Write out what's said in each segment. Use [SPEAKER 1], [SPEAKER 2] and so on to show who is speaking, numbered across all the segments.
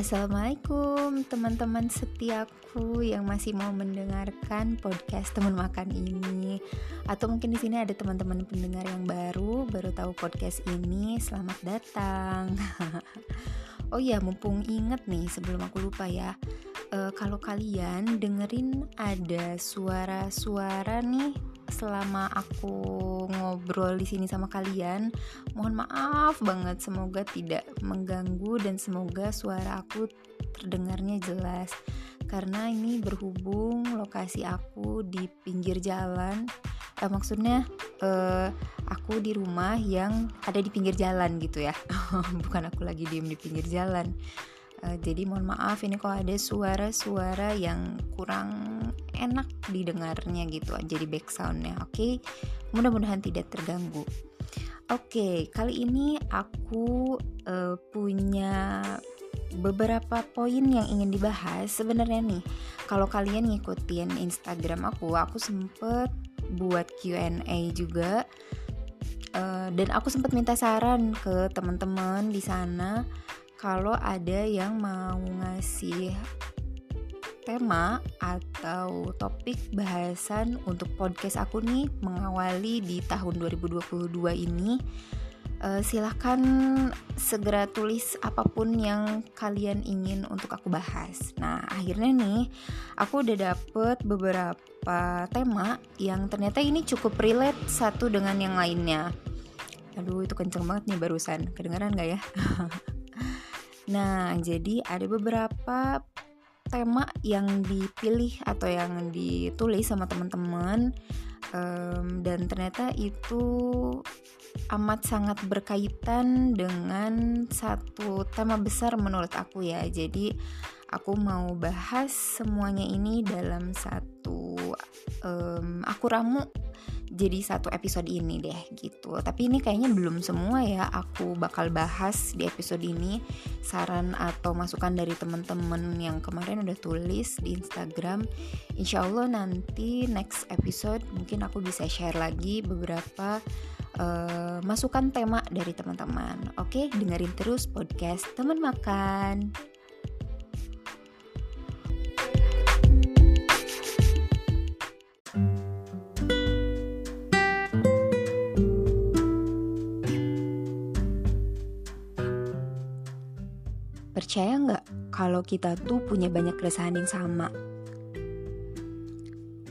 [SPEAKER 1] Assalamualaikum teman-teman setiaku yang masih mau mendengarkan podcast teman makan ini. Atau mungkin di sini ada teman-teman pendengar yang baru baru tahu podcast ini. Selamat datang. Oh ya mumpung inget nih sebelum aku lupa ya. Uh, kalau kalian dengerin ada suara-suara nih selama aku ngobrol di sini sama kalian. Mohon maaf banget, semoga tidak mengganggu dan semoga suara aku terdengarnya jelas. Karena ini berhubung lokasi aku di pinggir jalan. Eh, maksudnya eh, aku di rumah yang ada di pinggir jalan gitu ya. Bukan aku lagi diem di pinggir jalan. Uh, jadi mohon maaf ini kalau ada suara-suara yang kurang enak didengarnya gitu jadi backsoundnya oke okay? mudah-mudahan tidak terganggu oke okay, kali ini aku uh, punya beberapa poin yang ingin dibahas sebenarnya nih kalau kalian ngikutin Instagram aku aku sempet buat Q&A juga uh, dan aku sempat minta saran ke teman-teman di sana kalau ada yang mau ngasih tema atau topik bahasan untuk podcast aku nih mengawali di tahun 2022 ini uh, silahkan segera tulis apa pun yang kalian ingin untuk aku bahas. Nah, akhirnya nih aku udah dapet beberapa tema yang ternyata ini cukup relate satu dengan yang lainnya. Aduh, itu kenceng banget nih barusan. Kedengaran gak ya? Nah, jadi ada beberapa tema yang dipilih atau yang ditulis sama teman-teman um, dan ternyata itu amat sangat berkaitan dengan satu tema besar menurut aku ya. Jadi aku mau bahas semuanya ini dalam satu um, aku ramu jadi satu episode ini deh gitu. Tapi ini kayaknya belum semua ya aku bakal bahas di episode ini. Saran atau masukan dari teman-teman yang kemarin udah tulis di Instagram. Insya Allah nanti next episode mungkin aku bisa share lagi beberapa uh, masukan tema dari teman-teman. Oke dengerin terus podcast teman makan Percaya nggak kalau kita tuh punya banyak keresahan yang sama?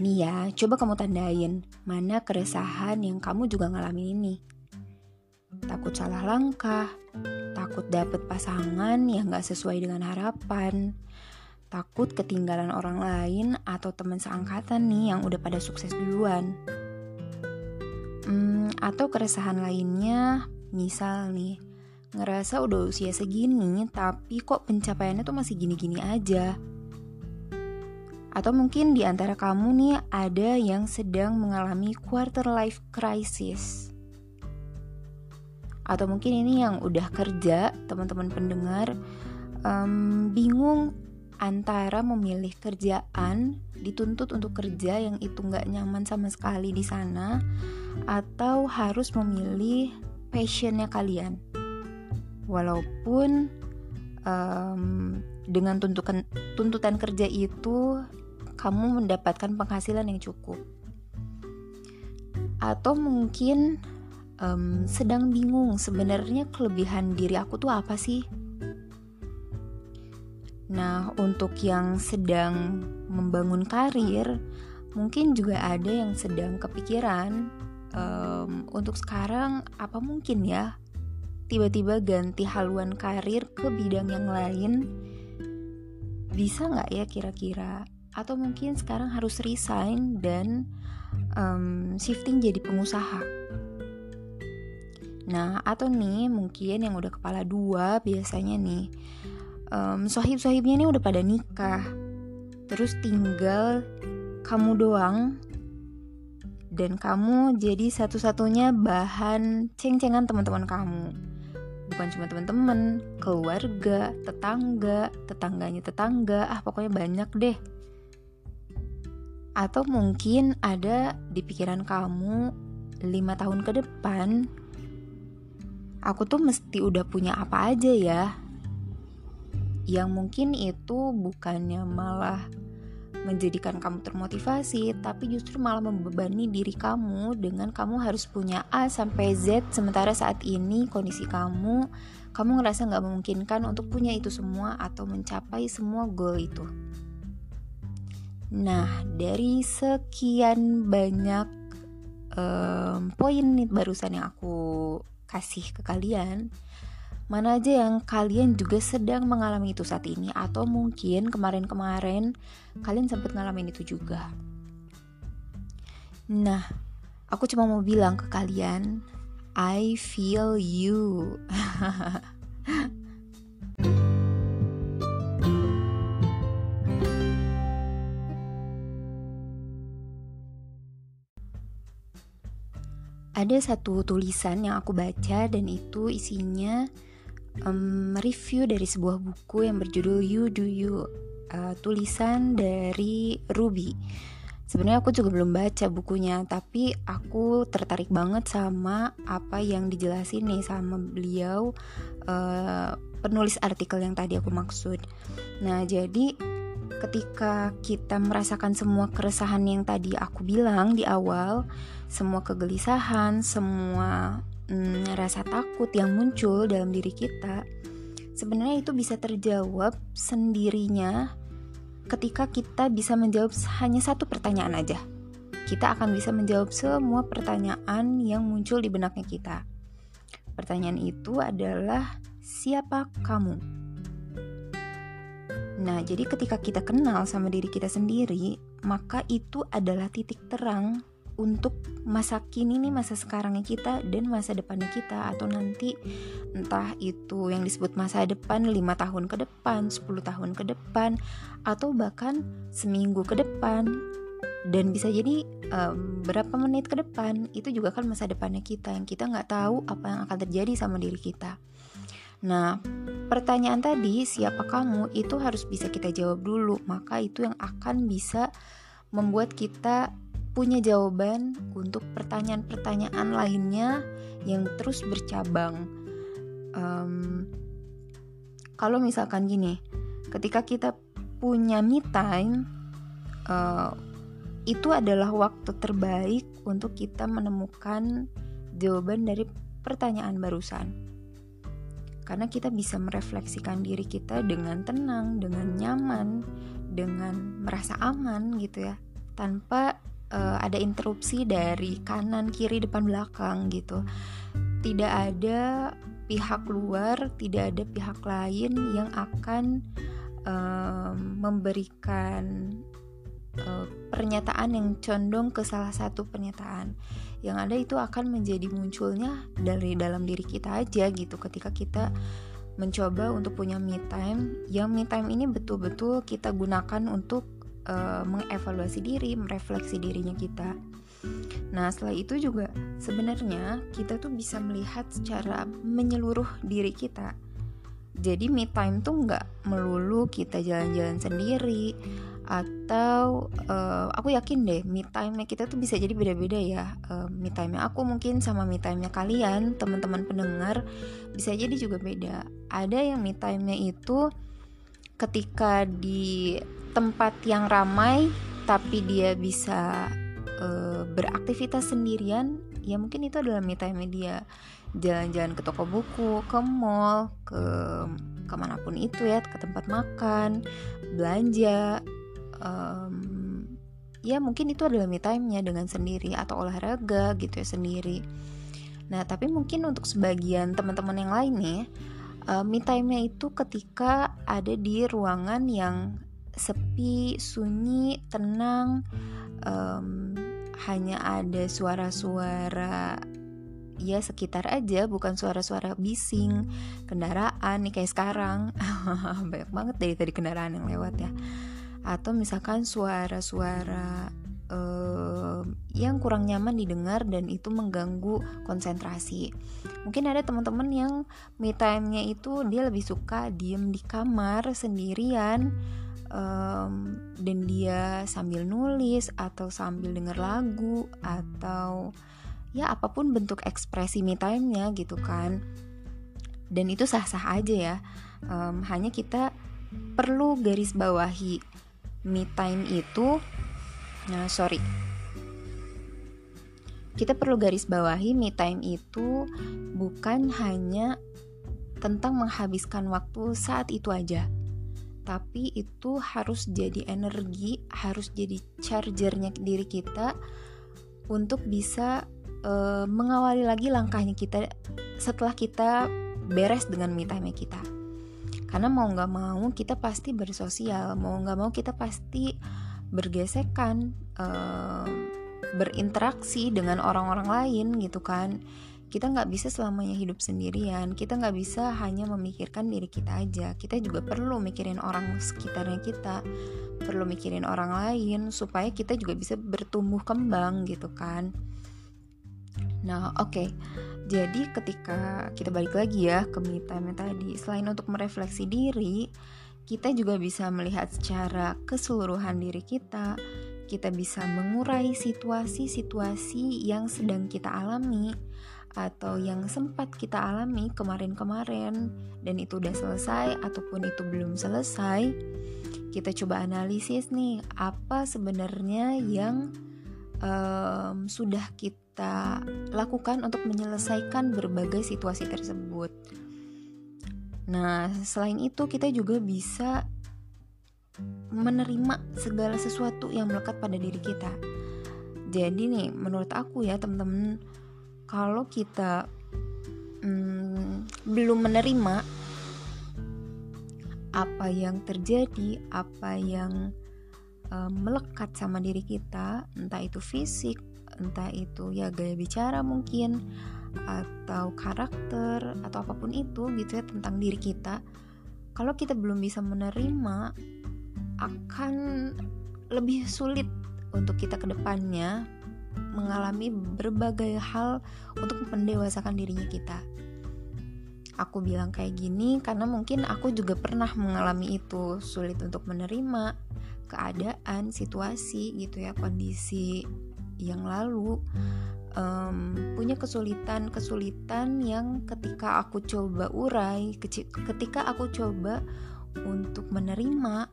[SPEAKER 1] Nih ya, coba kamu tandain mana keresahan yang kamu juga ngalamin ini. Takut salah langkah, takut dapet pasangan yang gak sesuai dengan harapan, takut ketinggalan orang lain atau teman seangkatan nih yang udah pada sukses duluan. Hmm, atau keresahan lainnya, misal nih, ngerasa udah usia segini tapi kok pencapaiannya tuh masih gini-gini aja. Atau mungkin di antara kamu nih ada yang sedang mengalami quarter life crisis. Atau mungkin ini yang udah kerja, teman-teman pendengar, um, bingung antara memilih kerjaan dituntut untuk kerja yang itu nggak nyaman sama sekali di sana atau harus memilih passionnya kalian walaupun um, dengan tuntutan tuntutan kerja itu kamu mendapatkan penghasilan yang cukup. Atau mungkin um, sedang bingung sebenarnya kelebihan diri aku tuh apa sih? Nah untuk yang sedang membangun karir mungkin juga ada yang sedang kepikiran um, untuk sekarang apa mungkin ya tiba-tiba ganti haluan karir ke bidang yang lain bisa nggak ya kira-kira? Atau mungkin sekarang harus resign dan um, shifting jadi pengusaha? Nah atau nih mungkin yang udah kepala dua biasanya nih um, sohib-sohibnya nih udah pada nikah terus tinggal kamu doang dan kamu jadi satu-satunya bahan ceng-cengan teman-teman kamu bukan cuma teman-teman, keluarga, tetangga, tetangganya tetangga, ah pokoknya banyak deh. Atau mungkin ada di pikiran kamu lima tahun ke depan, aku tuh mesti udah punya apa aja ya. yang mungkin itu bukannya malah menjadikan kamu termotivasi, tapi justru malah membebani diri kamu dengan kamu harus punya A sampai Z, sementara saat ini kondisi kamu, kamu ngerasa nggak memungkinkan untuk punya itu semua atau mencapai semua goal itu. Nah, dari sekian banyak um, poin barusan yang aku kasih ke kalian, Mana aja yang kalian juga sedang mengalami itu saat ini atau mungkin kemarin-kemarin kalian sempat ngalamin itu juga. Nah, aku cuma mau bilang ke kalian, I feel you. Ada satu tulisan yang aku baca dan itu isinya um, review dari sebuah buku yang berjudul You Do You uh, tulisan dari Ruby. Sebenarnya aku juga belum baca bukunya tapi aku tertarik banget sama apa yang dijelasin nih sama beliau uh, penulis artikel yang tadi aku maksud. Nah jadi ketika kita merasakan semua keresahan yang tadi aku bilang di awal semua kegelisahan semua hmm, rasa takut yang muncul dalam diri kita, sebenarnya itu bisa terjawab sendirinya ketika kita bisa menjawab hanya satu pertanyaan aja. Kita akan bisa menjawab semua pertanyaan yang muncul di benaknya kita. Pertanyaan itu adalah siapa kamu? Nah, jadi ketika kita kenal sama diri kita sendiri, maka itu adalah titik terang untuk masa kini nih masa sekarangnya kita dan masa depannya kita. Atau nanti entah itu yang disebut masa depan 5 tahun ke depan 10 tahun ke depan atau bahkan seminggu ke depan. Dan bisa jadi um, berapa menit ke depan itu juga kan masa depannya kita. Yang kita nggak tahu apa yang akan terjadi sama diri kita. Nah pertanyaan tadi siapa kamu? Itu harus bisa kita jawab dulu. Maka itu yang akan bisa membuat kita punya jawaban untuk pertanyaan-pertanyaan lainnya yang terus bercabang. Um, kalau misalkan gini, ketika kita punya me time, uh, itu adalah waktu terbaik untuk kita menemukan jawaban dari pertanyaan barusan. Karena kita bisa merefleksikan diri kita dengan tenang, dengan nyaman, dengan merasa aman gitu ya, tanpa uh, ada interupsi dari kanan, kiri, depan, belakang gitu. Tidak ada pihak luar, tidak ada pihak lain yang akan uh, memberikan uh, pernyataan yang condong ke salah satu pernyataan. Yang ada itu akan menjadi munculnya dari dalam diri kita aja gitu ketika kita mencoba untuk punya me time. Yang me time ini betul-betul kita gunakan untuk uh, mengevaluasi diri, merefleksi dirinya kita. Nah, setelah itu juga sebenarnya kita tuh bisa melihat secara menyeluruh diri kita. Jadi me time tuh nggak melulu kita jalan-jalan sendiri atau uh, aku yakin deh me time kita tuh bisa jadi beda-beda ya. Uh, me time aku mungkin sama me time kalian, teman-teman pendengar bisa jadi juga beda. Ada yang me time itu ketika di tempat yang ramai tapi dia bisa uh, beraktivitas sendirian ya mungkin itu adalah me time dia jalan-jalan ke toko buku ke mall ke ke mana pun itu ya ke tempat makan belanja um, ya mungkin itu adalah me time-nya dengan sendiri atau olahraga gitu ya sendiri. Nah tapi mungkin untuk sebagian teman-teman yang lain nih uh, me time-nya itu ketika ada di ruangan yang sepi, sunyi, tenang, um, hanya ada suara-suara ya sekitar aja, bukan suara-suara bising kendaraan nih kayak sekarang banyak banget dari tadi kendaraan yang lewat ya. Atau misalkan suara-suara um, yang kurang nyaman didengar dan itu mengganggu konsentrasi. Mungkin ada teman-teman yang me time-nya itu dia lebih suka diem di kamar sendirian um, dan dia sambil nulis atau sambil denger lagu atau ya apa pun bentuk ekspresi me time-nya gitu kan. Dan itu sah-sah aja ya. Um, hanya kita perlu garis bawahi me time itu nah sorry. Kita perlu garis bawahi me time itu bukan hanya tentang menghabiskan waktu saat itu aja tapi itu harus jadi energi, harus jadi chargernya diri kita untuk bisa uh, mengawali lagi langkahnya kita setelah kita beres dengan me time kita. Karena mau nggak mau kita pasti bersosial, mau nggak mau kita pasti bergesekan, uh, berinteraksi dengan orang-orang lain gitu kan kita nggak bisa selamanya hidup sendirian kita nggak bisa hanya memikirkan diri kita aja. Kita juga perlu mikirin orang sekitarnya kita perlu mikirin orang lain supaya kita juga bisa bertumbuh kembang gitu kan. Nah oke. Okay. jadi ketika kita balik lagi ya ke me time tadi selain untuk merefleksi diri kita juga bisa melihat secara keseluruhan diri kita. Kita bisa mengurai situasi-situasi yang sedang kita alami atau yang sempat kita alami kemarin-kemarin. Dan itu udah selesai ataupun itu belum selesai kita coba analisis nih apa sebenarnya yang um, sudah kita lakukan untuk menyelesaikan berbagai situasi tersebut. Nah selain itu kita juga bisa menerima segala sesuatu yang melekat pada diri kita. Jadi nih menurut aku ya temen-temen kalau kita hmm, belum menerima apa yang terjadi, apa yang um, melekat sama diri kita, entah itu fisik, entah itu ya gaya bicara mungkin, atau karakter, atau apa pun itu gitu ya tentang diri kita. Kalau kita belum bisa menerima, akan lebih sulit untuk kita ke depannya mengalami berbagai hal untuk mendewasakan dirinya kita. Aku bilang kayak gini karena mungkin aku juga pernah mengalami itu, sulit untuk menerima keadaan, situasi gitu ya, kondisi yang lalu um, punya kesulitan-kesulitan yang ketika aku coba urai, ketika aku coba untuk menerima,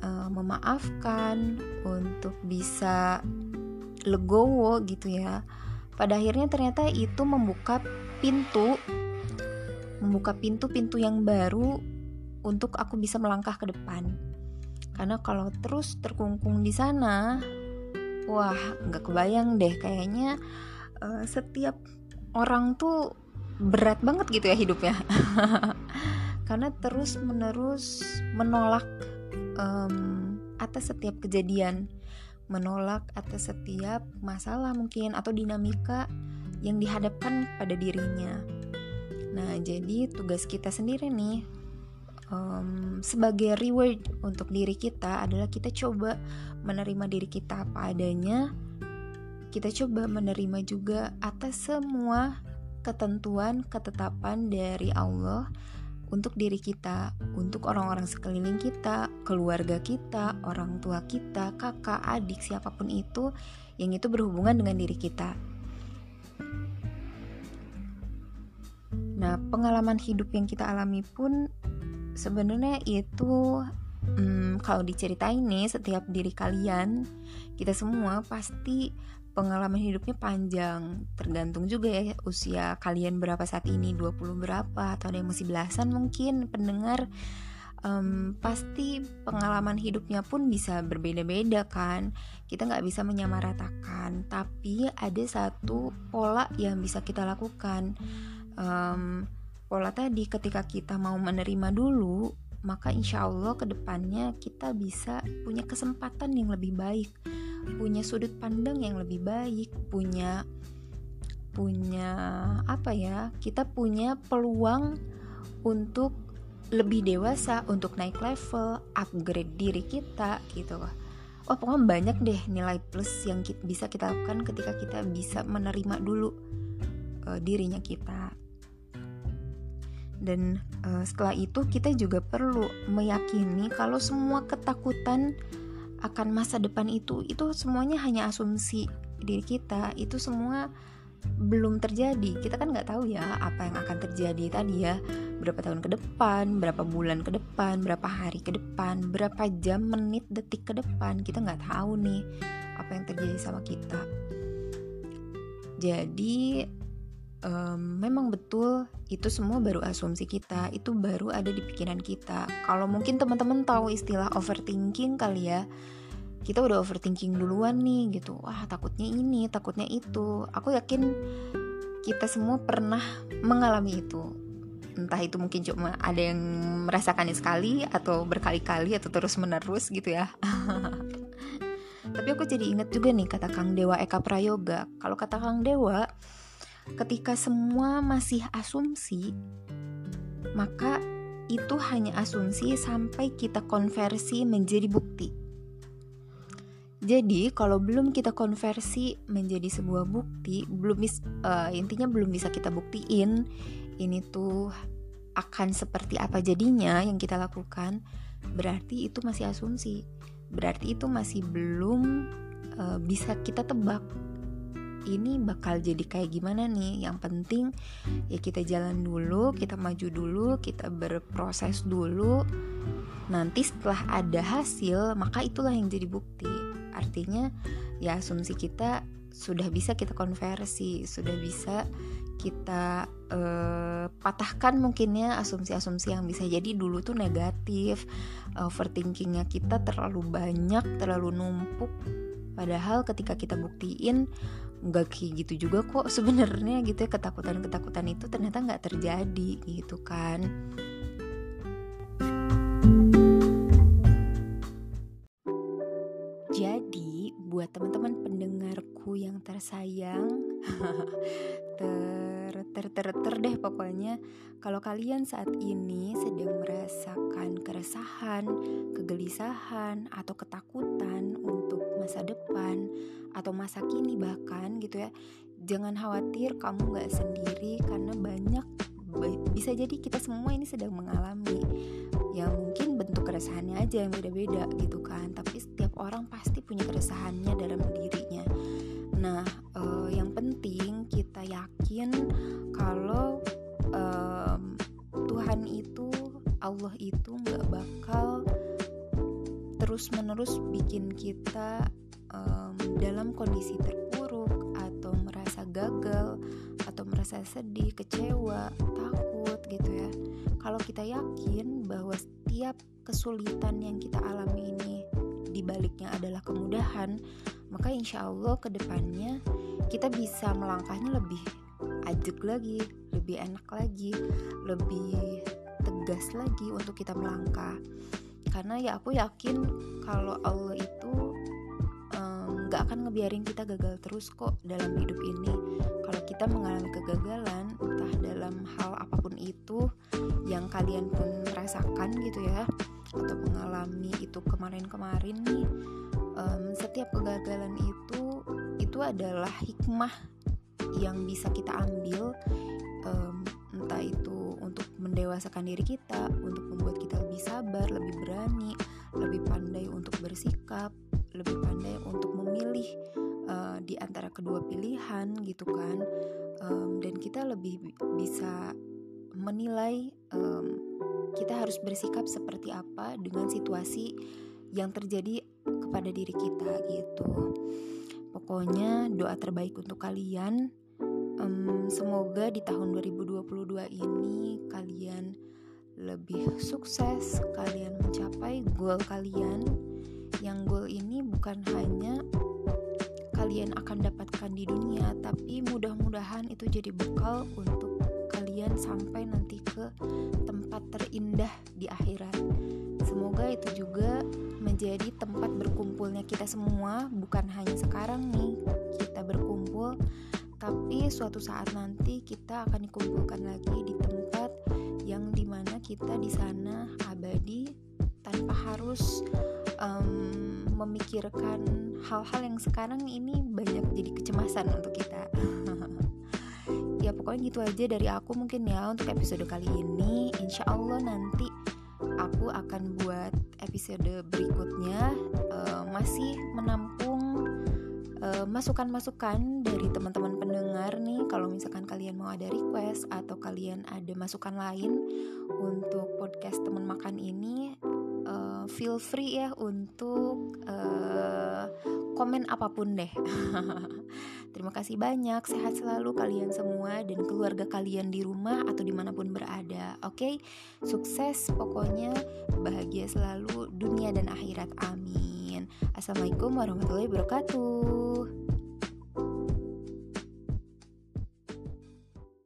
[SPEAKER 1] uh, memaafkan, untuk bisa legowo gitu ya. Pada akhirnya ternyata itu membuka pintu membuka pintu-pintu yang baru untuk aku bisa melangkah ke depan. Karena kalau terus terkungkung di sana wah nggak kebayang deh kayaknya uh, setiap orang tuh berat banget gitu ya hidupnya. Karena terus menerus menolak um, atas setiap kejadian menolak atas setiap masalah mungkin atau dinamika yang dihadapkan pada dirinya. Nah, jadi tugas kita sendiri nih um, sebagai reward untuk diri kita adalah kita coba menerima diri kita apa adanya. Kita coba menerima juga atas semua ketentuan, ketetapan dari Allah untuk diri kita, untuk orang-orang sekeliling kita, keluarga kita, orang tua kita, kakak, adik, siapa pun itu yang itu berhubungan dengan diri kita. Nah, pengalaman hidup yang kita alami pun sebenarnya itu hmm, kalau diceritain nih setiap diri kalian, kita semua pasti pengalaman hidupnya panjang tergantung juga ya usia kalian berapa saat ini 20 berapa atau ada yang masih belasan mungkin pendengar um, pasti pengalaman hidupnya pun bisa berbeda-beda kan kita nggak bisa menyamaratakan tapi ada satu pola yang bisa kita lakukan um, pola tadi ketika kita mau menerima dulu maka insya Allah ke depannya kita bisa punya kesempatan yang lebih baik punya sudut pandang yang lebih baik, punya punya apa ya? Kita punya peluang untuk lebih dewasa, untuk naik level, upgrade diri kita gitu loh. Wah pokoknya banyak deh nilai plus yang kita, bisa kita lakukan ketika kita bisa menerima dulu uh, dirinya kita. Dan uh, setelah itu kita juga perlu meyakini kalau semua ketakutan akan masa depan itu itu semuanya hanya asumsi diri kita itu semua belum terjadi kita kan nggak tahu ya apa yang akan terjadi tadi ya berapa tahun ke depan berapa bulan ke depan berapa hari ke depan berapa jam menit detik ke depan kita nggak tahu nih apa yang terjadi sama kita. Jadi um, memang betul itu semua baru asumsi kita itu baru ada di pikiran kita. Kalau mungkin teman-teman tahu istilah overthinking kali ya kita udah overthinking duluan nih gitu. Wah takutnya ini takutnya itu. Aku yakin kita semua pernah mengalami itu entah itu mungkin cuma ada yang merasakannya sekali atau berkali-kali atau terus menerus gitu ya. Tapi aku jadi inget juga nih kata Kang Dewa Eka Prayoga. Kalau kata Kang Dewa ketika semua masih asumsi maka itu hanya asumsi sampai kita konversi menjadi bukti. Jadi kalau belum kita konversi menjadi sebuah bukti, belum uh, intinya belum bisa kita buktiin ini tuh akan seperti apa jadinya yang kita lakukan, berarti itu masih asumsi. Berarti itu masih belum uh, bisa kita tebak. Ini bakal jadi kayak gimana nih? Yang penting ya kita jalan dulu, kita maju dulu, kita berproses dulu. Nanti setelah ada hasil, maka itulah yang jadi bukti artinya ya asumsi kita sudah bisa kita konversi sudah bisa kita uh, patahkan mungkinnya asumsi-asumsi yang bisa jadi dulu tuh negatif. Overthinkingnya kita terlalu banyak terlalu numpuk. Padahal ketika kita buktiin nggak kayak gitu juga kok sebenarnya gitu ya. Ketakutan-ketakutan itu ternyata nggak terjadi gitu kan. Buat teman-teman pendengarku yang tersayang ter ter ter ter deh pokoknya. Kalau kalian saat ini sedang merasakan keresahan, kegelisahan atau ketakutan untuk masa depan atau masa kini bahkan gitu ya jangan khawatir kamu gak sendiri karena banyak bisa jadi kita semua ini sedang mengalami yang mungkin bentuk keresahannya aja yang beda-beda gitu kan. Tapi setiap orang pasti punya keresahannya dalam dirinya nah uh, yang penting kita yakin kalau um, Tuhan itu Allah itu nggak bakal terus menerus bikin kita um, dalam kondisi terpuruk atau merasa gagal atau merasa sedih kecewa takut gitu ya. Kalau kita yakin bahwa setiap kesulitan yang kita alami ini dibaliknya adalah kemudahan, maka insya Allah ke depannya kita bisa melangkahnya lebih ajak lagi, lebih enak lagi, lebih tegas lagi untuk kita melangkah. Karena ya aku yakin kalau Allah itu nggak um, akan ngebiarin kita gagal terus kok dalam hidup ini. Kalau kita mengalami kegagalan, entah dalam hal apa pun itu, yang kalian pun merasakan gitu ya atau mengalami itu kemarin-kemarin nih um, setiap kegagalan itu itu adalah hikmah yang bisa kita ambil um, entah itu untuk mendewasakan diri kita untuk membuat kita lebih sabar lebih berani lebih pandai untuk bersikap lebih pandai untuk memilih uh, di antara kedua pilihan gitu kan. Um, dan kita lebih bisa menilai um, kita harus bersikap seperti apa dengan situasi yang terjadi kepada diri kita gitu. Pokoknya doa terbaik untuk kalian. Um, semoga di tahun 2022 ini kalian lebih sukses, kalian mencapai goal kalian. Yang goal ini bukan hanya kalian akan dapatkan di dunia, tapi mudah-mudahan itu jadi bekal untuk kalian sampai nanti ke tempat terindah di akhirat. Semoga itu juga menjadi tempat berkumpulnya kita semua, bukan hanya sekarang nih kita berkumpul, tapi suatu saat nanti kita akan dikumpulkan lagi di tempat yang di mana kita di sana abadi tanpa harus um, memikirkan hal-hal yang sekarang ini banyak jadi kecemasan untuk kita. ya pokoknya gitu aja dari aku mungkin ya untuk episode kali ini insya Allah nanti aku akan buat episode berikutnya uh, masih menampung uh, masukan-masukan dari teman-teman pendengar nih. Kalau misalkan kalian mau ada request atau kalian ada masukan lain untuk podcast teman makan ini uh, feel free ya untuk uh, komen apa pun deh. Terima kasih banyak, sehat selalu kalian semua dan keluarga kalian di rumah atau di mana pun berada. Oke, okay? sukses pokoknya bahagia selalu dunia dan akhirat. Amin. Assalamualaikum warahmatullahi wabarakatuh.